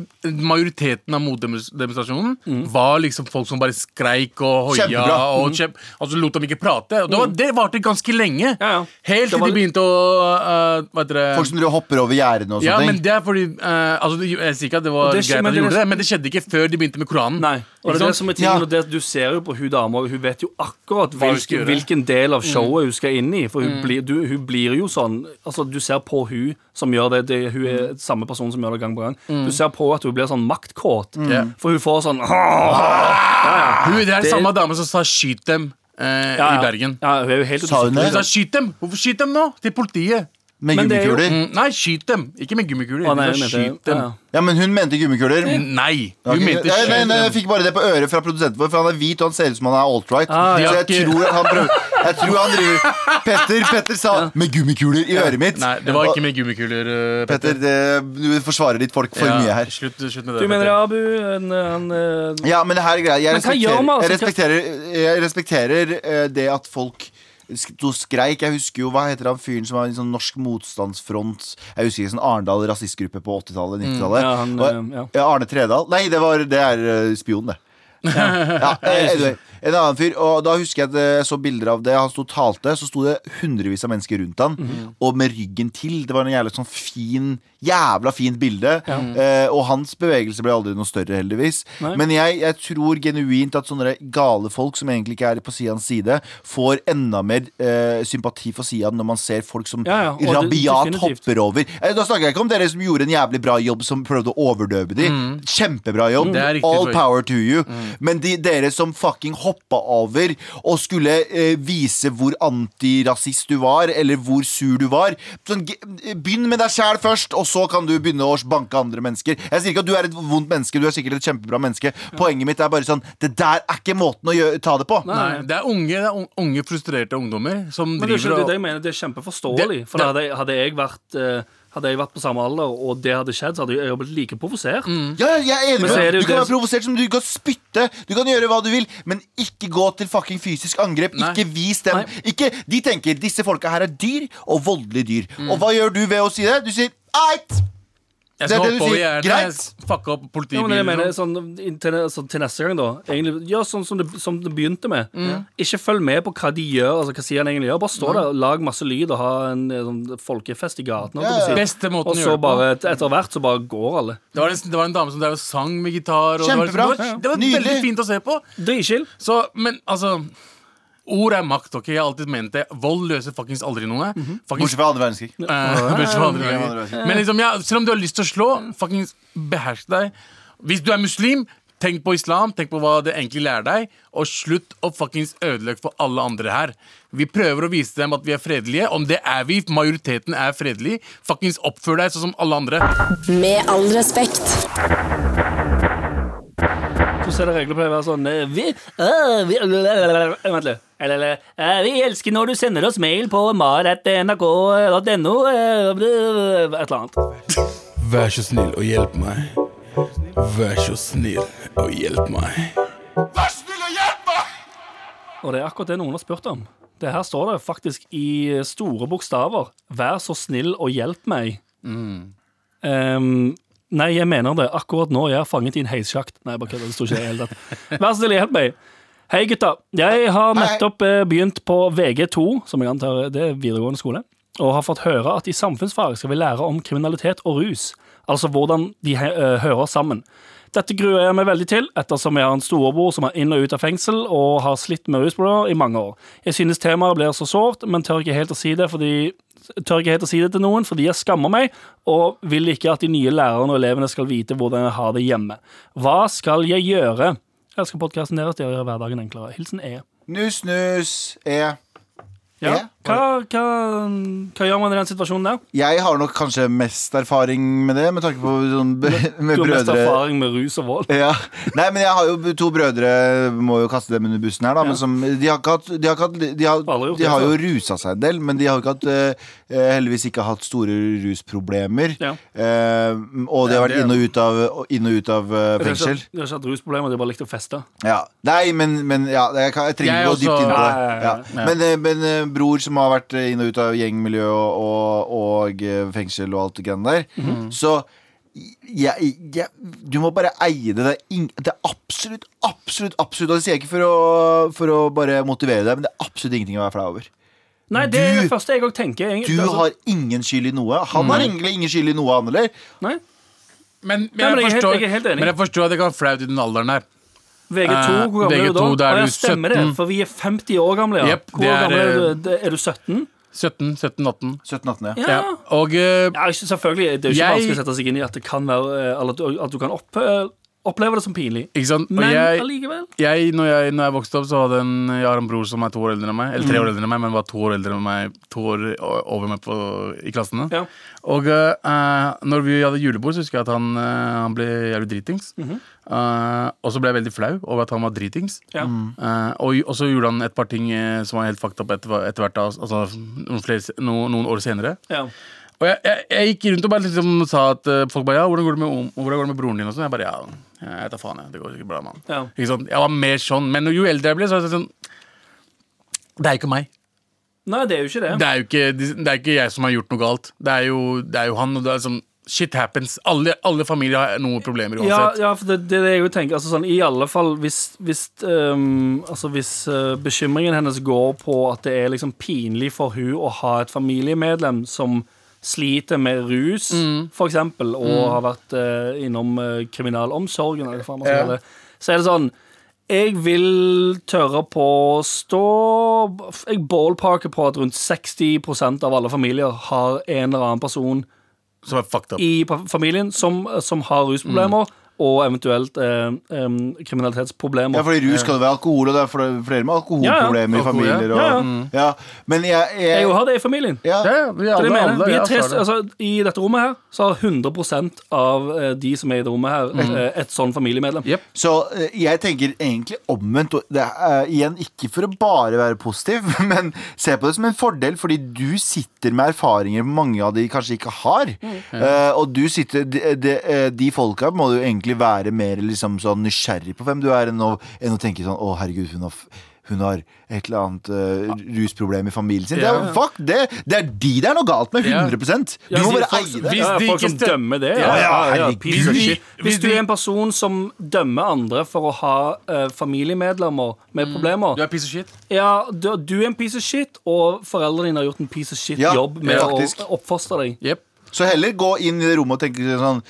majoriteten av motdemonstrasjonen Mm. var liksom folk som bare skreik og hoia. Kjempebra. Og, kjemp, og så lot dem ikke prate. Og det, var, det varte ganske lenge. Mm. Ja, ja. Helt til de begynte å uh, Hva heter det Folk som driver og hopper over gjerdene og sånne ja, men ting. det er fordi uh, altså, Jeg sier ikke at det var det greit men at de det- gjorde det, men det skjedde ikke før de begynte med Koranen. Nei, og det er det som er tingen, Ja. og det, Du ser jo på hun dama, hun vet jo akkurat hvilken, hvilken del av showet hun skal inn i. For Mm. hun, blir, du, hun blir jo sånn Altså Du ser på hun som gjør det, det Hun er samme person som gjør det gang på gang. Mm. Du ser på at hun blir sånn maktkåt. Mm. For hun får sånn Hun, det er Det- samme dame som sa 'skyt dem' eh, ja, i Bergen. Ja, hun er jo helt Sa hun det? Hun sa 'skyt dem'! Hvorfor skyt dem nå? Til politiet. Med Men det er jo- gummikuler. Mm, nei, skyt dem! Ikke med gummikuler. Å, nei, jeg mente- skyt dem. ja, ja. Ja, men hun mente gummikuler. Nei, Ok, hun mente nei, nei, skyt nei, Jeg dem. fikk bare det på øret fra produsenten vår, for han er hvit og han ser ut som han er alt-right. Ah, så jeg tror han prøver Jeg tror han driver Petter, Petter sa 'med gummikuler' i øret mitt. Nei, det var ikke med gummikuler, uh, Petter, det, du forsvarer ditt folk for Ja, mye her. Slutt, slutt med det. Du mener Petter. Abu en, en, eh, Ja, men det her er greit. Jeg Men hva respekterer, jeg respekterer, jeg respekterer eh, det at folk sto skreik. Jeg husker jo, Hva heter han fyren som var en sånn norsk motstandsfront? Jeg husker ikke, sånn Arendal rasistgruppe på 80-tallet, 90-tallet. ja, han, Og- eh, ja. ja, Arne Tredal. Nei, det, var, det er uh, spion, det. Ja, eh, anyway, en annen fyr. Og da husker jeg at jeg så bilder av det. Han sto og talte, så sto det hundrevis av mennesker rundt han Mhm. og med ryggen til. Det var en jævla sånn fin Jævla fint bilde. Eh, og hans bevegelse ble aldri noe større, heldigvis. Nei. Men jeg, jeg tror genuint at sånne gale folk som egentlig ikke er på Sians side, får enda mer eh, sympati for Sian når man ser folk som Ja, ja, rabiat det- hopper over. Eh, da snakker jeg ikke om dere som gjorde en jævlig bra jobb som prøvde å overdøve de. Kjempebra jobb. Mm. Riktig, All power to you. Men de, dere som fucking hoppa over og skulle eh, vise hvor antirasist du var, eller hvor sur du var sånn, Begynn med deg sjæl først, og så kan du begynne å banke andre mennesker. Jeg sier ikke at du er et vondt menneske, du er sikkert et kjempebra menneske. Poenget mitt er bare sånn Det der er ikke måten å gjøre, ta det på. Nei, det er unge, det er unge frustrerte ungdommer som Men det er, ikke, det, er og det jeg mener, det er kjempeforståelig. Det- For det- hadde, hadde jeg vært eh, hadde jeg vært på samme alder, og det hadde skjedd, så hadde jeg blitt like provosert. Ja, jeg er enig med deg. Du kan være provosert som du kan spytte, du kan gjøre hva du vil, men ikke gå til fucking fysisk angrep. Nei. Ikke vis dem. Ikke, de tenker disse folka her er dyr, og voldelige dyr. Mm. Og hva gjør du ved å si det? Du sier eit! Jeg Det er skal det du sier. Greit. Fuck Fucke opp Ja, men politibilen. jeg mener, liksom. sånn, til, så til neste gang, da egentlig, Gjør sånn som det, som det begynte med. Mm. Ikke følg med på hva de gjør. Altså, hva sier han egentlig gjør Bare stå der, lag masse lyd og ha en eh, sånn, folkefest i gaten. Ja, ja. Beste måten Og så bare, et- etter hvert så bare går alle. Det var, en, det var en dame som drev og sang med gitar. Og Kjempebra. Det var, det var, det var veldig fint å se på. Dritchill. Så, men altså Ord er makt, ok? Jeg har alltid ment det. Vold løser fuckings aldri noe. Mhm. Fuckings Bortsett fra andre verdenskrig. Eh, bortsett fra andre verdenskrig. Men liksom, ja, selv om du har lyst til å slå, fuckings behersk deg. Hvis du er muslim, tenk på islam, tenk på hva det egentlig lærer deg, og slutt å fuckings ødelegge for alle andre her. Vi prøver å vise dem at vi er fredelige. Om det er vi, majoriteten er fredelig, fuckings oppfør deg sånn som alle andre. Med all respekt. Hvordan er det regler på det å være sånn eh, vi, øh, vi, øh, Vent litt. Eller, øh, vi elsker når du sender oss mail på mar.nrk.no Et eller annet. Vær så snill og hjelp meg. Vær så snill og hjelp meg. Vær snill Og hjelp meg! Og det er akkurat det noen har spurt om. Det her står det faktisk i store bokstaver. Vær så snill og hjelp meg. Ehm, nei, jeg mener det. Akkurat nå er jeg fanget i en heissjakt. Nei, bare kødder. Det sto ikke det i det hele tatt. Vær så snill hjelp meg. Hei, gutta. Jeg har nettopp eh, begynt på VG2, som jeg antar det er videregående skole, og har fått høre at i samfunnsfag skal vi lære om kriminalitet og rus. Altså hvordan de eh, hører sammen. Dette gruer jeg meg veldig til, ettersom jeg har en storebror som er inn og ut av fengsel og har slitt med rusproblemer i mange år. Jeg synes temaet blir så sårt, men tør ikke helt å si det fordi tør ikke helt å si det til noen fordi jeg skammer meg, og vil ikke at de nye lærerne og elevene skal vite hvordan jeg har det hjemme. Hva skal jeg gjøre? Jeg elsker podkasten deres, det gjør hverdagen enklere. Hilsen E. Nus, nus, e. Ja. Hva, hva, hva gjør man i den situasjonen der? Jeg har nok kanskje mest erfaring med det, med tanke på sånn, med Du har mest erfaring med rus og vold. Ja. Nei, men jeg har jo to brødre, må jo kaste dem under bussen her, da. Ja. Men som, de har ikke hatt De har, ikke hatt, de har, de har, de har jo rusa seg en del, men de har jo ikke hatt eh, heldigvis ikke hatt store rusproblemer. Ja. Eh, og de har vært inn og ut av, inn og ut av eh, fengsel. de har ikke hatt rusproblemer, de har bare likt å feste. Ja. Nei, men, men ja, jeg, kan, jeg trenger ikke gå dypt inn på det. Ja. Men, eh, men eh, bror som har vært inn og ut av gjengmiljø og, og, og eh, fengsel og alt det greiene der, Mhm. så jeg, jeg, du må bare eie det. Det er, ing, det er absolutt, absolutt, absolutt Og det sier jeg ikke for å, for å bare motivere deg, men det er absolutt ingenting å være flau over. Nei, det er det første jeg òg tenker. egentlig. Du Altså, har ingen skyld i noe. Han har egentlig ingen skyld i noe, han heller. Nei. Men, men, Nei, men jeg jeg forstår, jeg helt jeg men jeg forstår at det kan være flaut i den alderen der. VG2, Eh, hvor gammel er du da? VG2, da er ja, stemmer stemmer det, for vi er 50 år gamle. Ja. Yep, hvor er, gammel er eh, du? Er du 17? 17, 17, 18. 17-18, ja. Ja. Ja. Og uh, Ja, selvfølgelig. Det er jo ikke Jeg- vanskelig å sette seg inn i at det kan være eh, Eller at du, at du kan opp, eh, oppleve det som pinlig. ikke sant? Og Men jeg, allikevel. jeg, når jeg, når jeg vokste opp, så hadde en, jeg har en bror som er to år eldre enn meg. Eller tre Mm. år eldre enn meg, men var to år eldre enn meg To år over meg på, i klassene. Ja. Og uh, når vi hadde julebord, så husker jeg at han, uh, han ble jævlig dritings. Mm -hmm. uh, og så ble jeg veldig flau over at han var dritings. Ja. Eh, og, og så gjorde han et par ting som var helt fucked up etter, etter hvert. Altså, noen, flere, noen, noen år senere. Ja. Og jeg, jeg, jeg gikk rundt og bare liksom sa at eh, folk bare ja, hvordan går det med, om- hvordan går det med broren din? Og sånn. Jeg bare ja, jeg tar faen, jeg. Det går sikkert bra, mann. Ja. Ikke sant? Jeg var mer sånn. Men jo eldre jeg ble, så er jeg sånn Det er ikke meg. Nei, det er jo ikke det. Det er jo ikke, det er ikke jeg som har gjort noe galt. Det er jo, det er jo han. Og det er sånn Shit happens. Alle, alle familier har noen problemer uansett. ja, for det, det er det jeg tenker altså sånn, I alle fall hvis, hvis, um, altså hvis uh, bekymringen hennes går på at det er liksom pinlig for hun å ha et familiemedlem som sliter med rus, for eksempel, og har vært eh, innom eh, kriminalomsorgen, eller hva man skal Ja. så er det sånn jeg vil tørre på å stå Jeg ballparker på at rundt 60% av alle familier har en eller annen person Som up. i familien som, som har rusproblemer, og eventuelt eh, eh, kriminalitetsproblemer. Ja, fordi rus kan jo være alkohol, og det er flere med alkoholproblemer i ja. i familier. Og, Ja, ja, ja. Men jeg, jeg jeg, jo har det i familien. ja. Ja, ja, vi Det er det alle, alle, Vi ja, er er det. altså, I dette rommet her så har 100% av eh, de som er i det rommet her, mm. et sånn familiemedlem. Yep. Så eh, jeg tenker egentlig omvendt. og Det er, eh, igjen, ikke for å bare være positiv, men se på det som en fordel, fordi du sitter med erfaringer mange av de kanskje ikke har. Eh, og du sitter de, de, eh, de folka må du egentlig være mer liksom sånn nysgjerrig på hvem du er, enn å, enn å tenke sånn Å, herregud, hun har hun har et eller annet uh, rusproblem i familien sin. Det er, fuck, det, det er de det er noe galt med. 100% Du må bare eie det. Hvis de folk som dømmer det. Ja, ja, herregud. piece of Hvis du er en person som dømmer andre for å ha uh, familiemedlemmer med problemer Du er piece of shit. Ja, du, du er en piece of shit, og foreldrene dine har gjort en piece of shit Ja, jobb med å oppfostre deg. Jep. Så heller gå inn i det rommet og tenke sånn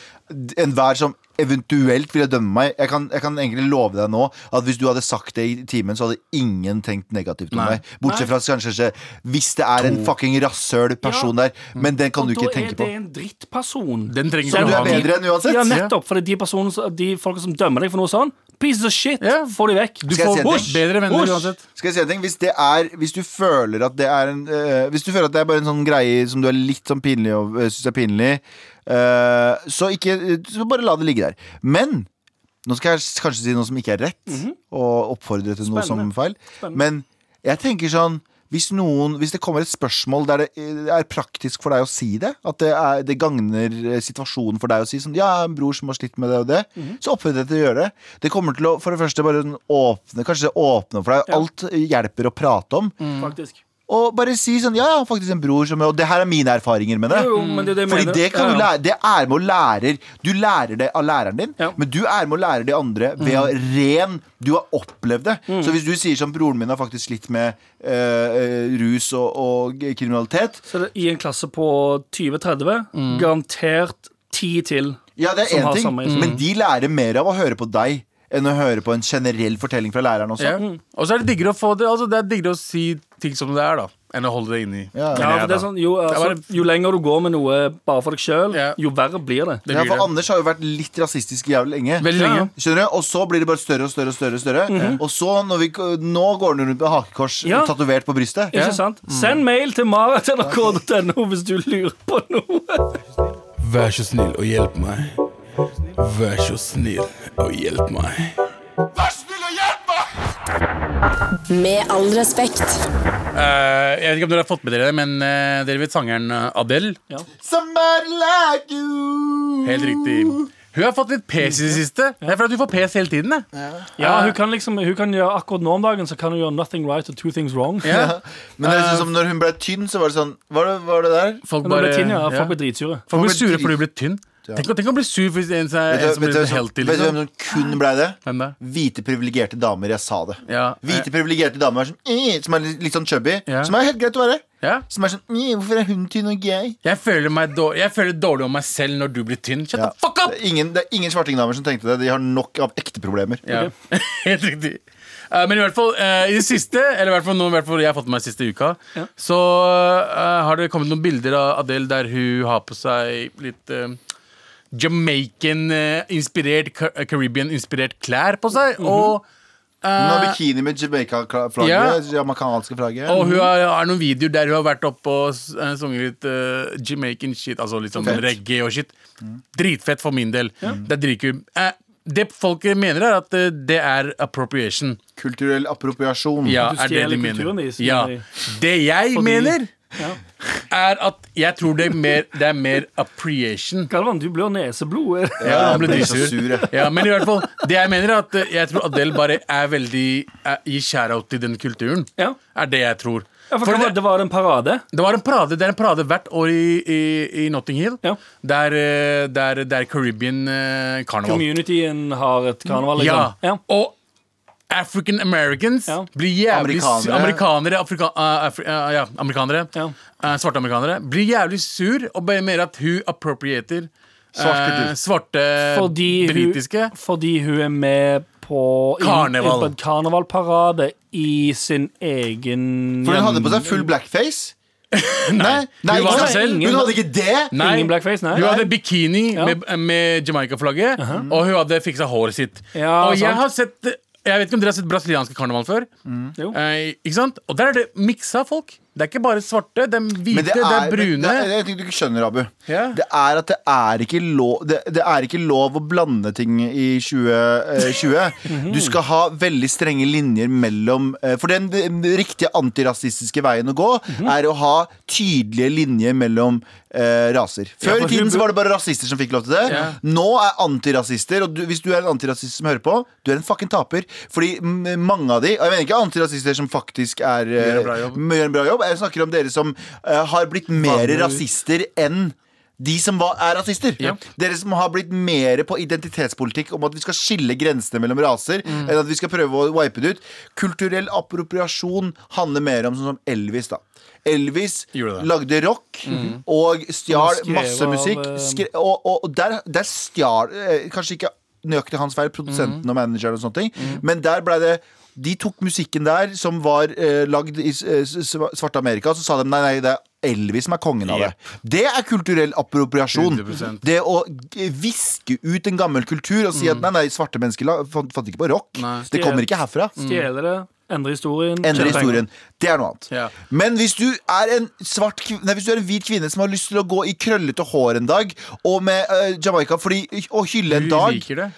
Enhver som eventuelt ville dømme meg jeg kan, jeg kan egentlig love deg nå at hvis du hadde sagt det i timen, så hadde ingen tenkt negativt om Nei. deg. Bortsett fra kanskje ikke hvis det er en fucking rasshøl person der. Men den kan du ikke Og på. da er det en drittperson. Den trenger Som ikke du er bedre enn uansett. Ja, nettopp. For de, personene, som- de folka som dømmer deg for noe sånn, pieces of shit, Ja. få de vekk. Du får Bush. bedre venner Bush. uansett. Skal jeg si en ting? Hvis, det er, hvis du føler at det er en uh, Hvis du føler at det er bare en sånn greie som du er litt sånn pinlig og uh, syns er pinlig, uh, så ikke Så bare la det ligge der. Men nå skal jeg kanskje si noe som ikke er rett, og oppfordre til noe som feil. Spennende. Men jeg tenker sånn hvis, noen, hvis det kommer et spørsmål der det er praktisk for deg å si det, at det, er, det gagner eh, situasjonen for deg å si sånn Ja, en bror som har slitt med det og det, så oppfordrer jeg til å gjøre det. Det kommer til å for det første bare sånn åpne Kanskje det åpner for deg. Ja. Alt hjelper å prate om. Faktisk. Og bare si sånn Ja, jeg har faktisk en bror som Og det her er mine erfaringer med det. Jo, jo, men det det Fordi det, kan du lære, det er med å lære Du lærer det av læreren din, Ja. men du er med å lære de andre ved å ren Du har opplevd det. Så hvis du sier som broren min har faktisk slitt med eh, rus og, og kriminalitet Så det, I en klasse på 20-30, garantert ti til. Ja, det er én ting, men de lærer mer av å høre på deg enn å høre på en generell fortelling fra læreren også. Ja. Og så er det diggere å få det Altså det er diggere å si ting som det er, da, enn å holde det inni. Ja. Ja, ja det sånn, jo, altså, jo lenger du går med noe bare for deg sjøl, Ja. jo verre blir det. Det Ja, for det. Anders har jo vært litt rasistisk jævlig lenge. Lenge. Skjønner du? Og så blir det bare større og større. og større, større. Mm -hmm. Og så, når vi, nå går han rundt med hakekors Ja. tatovert på brystet. Ikke sant? Send mail til marat.nrk.no hvis du lurer på noe. Vær så snill og hjelp meg. Vær så snill og hjelp meg. Med all respekt. Uh, jeg vet ikke om dere har fått med dere det, men uh, dere vet sangeren Adele? Ja. Somebody like you. Helt riktig. Hun har fått litt pes i det siste. Det er fordi du får pes hele tiden. det. Ja, hun kan liksom Hun kan gjøre akkurat nå om dagen Så kan hun gjøre nothing right and two things wrong. Ja. Men det er sånn som når hun ble tynn, så var det sånn Var det, var det der? Folk bare ble tynn, ja. ja. Folk ble dritsure. Folk ble Folk sure fordi hun ble tynn. Tenk, å- tenk å bli sur hvis en, som er- Vet vet, blir du, healthy. vet du hvem Liksom. som kun ble det? Hvem da? Hvite privilegerte damer. Jeg sa det. Ja. Hvite privilegerte damer som, eh, som er litt, litt sånn chubby. Ja. Som er helt greit å være. Ja. Som er sånn eh, Hvorfor er hun tynn og gay? jeg? Føler, meg dår- jeg føler dårlig om meg selv når du blir tynn. Shut Ja. the fuck up! Det er ingen, det er ingen svartingdamer som tenkte det. De har nok av ekte problemer. Ja. Helt riktig. Eh, men i hvert fall i det siste, eller i hvert fall noe hvert fall jeg har fått med meg siste uka, Ja. så uh, har det kommet noen bilder av Adele der hun har på seg litt uh, Jamaican-inspirert, Caribbean-inspirert klær på seg. Og Hun har eh, bikini med Jamaica-flagget. Yeah. Jamaicanske flagget. Og hun har, har noen videoer der hun har vært oppe og eh, sunget litt uh, Jamaican shit. Altså litt sånn Fett. reggae og shit. Dritfett for min del. Det er dritkult. Uh, det folk mener, er at eh, det er appropriation. Kulturell appropriasjon. Ja, er det de mener. Ja. Det jeg Fordi- mener, Ja. er at jeg tror det er mer, det er mer appreciation. Galvan, du blør neseblod. Ja, han ble dritsur. Ja, men i hvert fall, det jeg mener er at eh, jeg tror Adele bare er veldig er, gir shout-out til den kulturen. Ja. Er det jeg tror. Ja, for For det, var, det- var en parade. Det var en parade, det er en parade hvert år i, i, i Notting Hill. Ja. Der, eh, der, der Caribbean eh, karneval. Communityen har et karneval. Ja. Liksom. Ja. Og African Americans Ja. blir jævlig Amerikanere. Amerikanere. Afrika, uh, Afri, uh, ja, amerikanere. Ja. Uh, svarte amerikanere. Blir jævlig sur og bare mer at hun appropriater Svart eh, svarte Fordi hun, britiske. fordi hun er med på Karneval. en karnevalparade i sin egen For hun hadde på seg full blackface. Nei, nei Hun var ikke seg. Hun hadde ikke det! Nei. Ingen blackface, nei. Hun hadde bikini Ja. med, med Jamaica-flagget, og hun hadde fiksa håret sitt. Ja, og jeg har sett Jeg vet ikke om dere har sett brasilianske karneval før? Jo. Eh, ikke sant? Og der er det miksa folk. Det er ikke bare svarte, det er hvite, Men det er, brune. Det er, jeg ting du ikke skjønner, Abu. Yeah. Det er at det er ikke lov det, det er ikke lov å blande ting i 2020. Mhm. Du skal ha veldig strenge linjer mellom eh, For den, den riktige antirasistiske veien å gå Mhm. er å ha tydelige linjer mellom eh, raser. Før i tiden så var det bare rasister som fikk lov til det. Ja. Nå er antirasister, og du, hvis du er en antirasist som hører på, du er en fucking taper. Fordi mange av de og Jeg mener ikke antirasister som faktisk er eh, Gjør en bra jobb. gjør en bra jobb. Jeg snakker om dere som eh, har blitt mer rasister enn de som var, er rasister. Ja. Dere som har blitt mer på identitetspolitikk om at vi skal skille grensene mellom raser, Mm. enn at vi skal prøve å wipe det ut. Kulturell appropriasjon handler mer om sånn som Elvis, da. Elvis lagde rock og stjal masse musikk. eh, Skre og, og, og der, der stjal eh, Kanskje ikke nøyaktig hans feil, produsenten og manageren og sånne ting, men der ble det de tok musikken der, som var eh, lagd i eh, svarte Amerika, og så sa de nei, nei, det er Elvis som er kongen av det. Det er kulturell appropriasjon. 100%. Det å viske ut en gammel kultur og si at nei, nei, svarte mennesker fant, fant ikke på rock. Nei. Det kommer ikke herfra. Stjele det, endre historien. Endre historien. Det er noe annet. Ja. Men hvis du er en svart Nei, hvis du er en hvit kvinne som har lyst til å gå i krøllete hår en dag, og med uh, Jamaica fordi, og hylle en Du dag, liker det.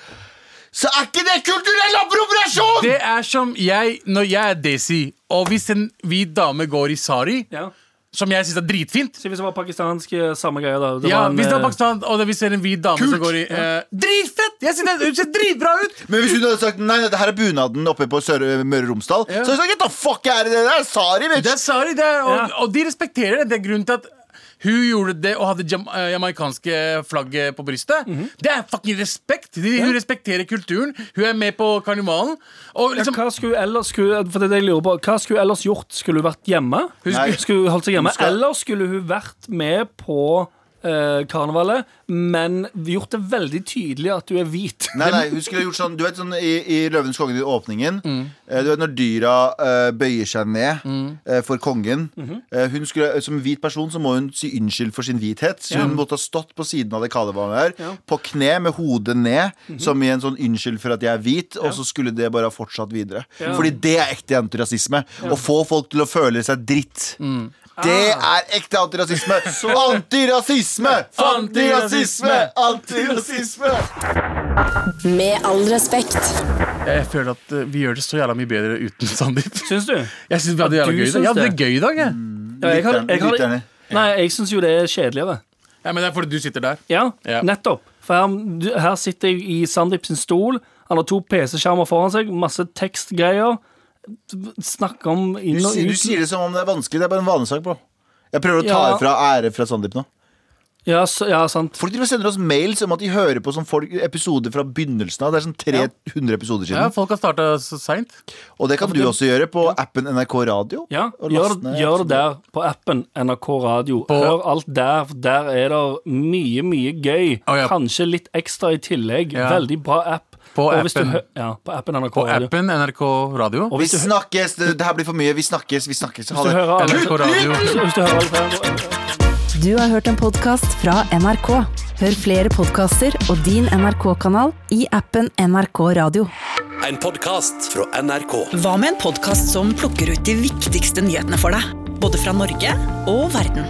Så er ikke det kulturell appropriasjon! Det er som jeg, når jeg er desi, og hvis en hvit dame går i sari, Ja. som jeg syns er dritfint Så hvis det var pakistansk, eh, samme greia, da. Det ja, var en, Hvis det var eh, Pakistan, og det, hvis det er en hvit dame Kult. som går i eh, Dritfett! Jeg synes det, Hun ser dritbra ut! Men hvis hun hadde sagt nei, dette det her er bunaden oppe på Sør Møre og Romsdal, Ja. så hadde jeg sagt get the fuck er det der? Sari, bitch! Det er sari, det er, og, Ja. og de respekterer det. Det er grunnen til at hun gjorde det og hadde jam eh, jamaicanske flagget på brystet. Mhm. Det er fucking respekt. De, hun respekterer kulturen. Hun er med på karnivalen. Og ja, liksom hva skulle hun ellers skulle, for det er det jeg lurer på Hva skulle hun ellers gjort? Skulle hun vært hjemme? Hun Skulle, skulle hun holdt seg hjemme Eller skulle hun vært med på eh, karnevalet, men gjort det veldig tydelig at du er hvit? Nei, nei, hun skulle gjort sånn Du vet sånn i, i Løvens konge i åpningen Mm. eh, Du vet når dyra eh, bøyer seg ned eh, for kongen Mhm. eh, Hun skulle, Som hvit person så må hun si unnskyld for sin hvithet Så hun måtte ha stått på siden av det karnevalet her Ja. Mhm. På kne med hodet ned Som i en sånn unnskyld for at jeg er hvit Og så skulle det bare ha fortsatt videre Ja. Fordi det er ekte antirasisme Å få folk til å føle seg dritt Mm. Det Ah. er ekte antirasisme Antirasisme! Antirasisme! Antirasisme! Med all respekt. Jeg føler at eh, vi gjør det så jævla mye bedre uten Sandeep. Syns du? Jeg syns vi hadde jævla du gøy i dag. syns Ja, det er det? gøy i dag, jeg. Ja, jeg har, jeg har, Lytterne. nei, jeg syns jo det er kjedeligere. Ja, men det er fordi du sitter der. Ja, Ja. nettopp. For her, du- her sitter jeg i Sandeep sin stol. Han har to PC-skjermer foran seg, masse tekstgreier. Snakker om inn og ut. du sier det som om det er vanskelig. Det er bare en vanesak, bro. Jeg prøver å ta Ja. fra ære fra Sandeep nå. Ja, så, ja, sant. Folk driver sender oss mails om at de hører på sånn folk, episoder fra begynnelsen av. Det er sånn 300 episoder siden. Ja. Folk har starta så seint. Og det kan du også gjøre på appen NRK Radio. Ja, gjør, ned gjør det der på appen NRK Radio. På- Hør alt der. Der er det mye, mye gøy. Oh, ja. Kanskje litt ekstra i tillegg. Ja. Veldig bra app. På Og du appen. hø- ja, på appen NRK På Radio. appen NRK Radio. Og Vi hvis du, snakkes! Det, det her blir for mye. Vi snakkes, vi snakkes. Ha du det. NRK Radio. hvis du hører Du har hørt en podkast fra NRK. Hør flere podkaster og din NRK-kanal i appen NRK Radio. En podkast fra NRK. Hva med en podkast som plukker ut de viktigste nyhetene for deg? Både fra Norge og verden.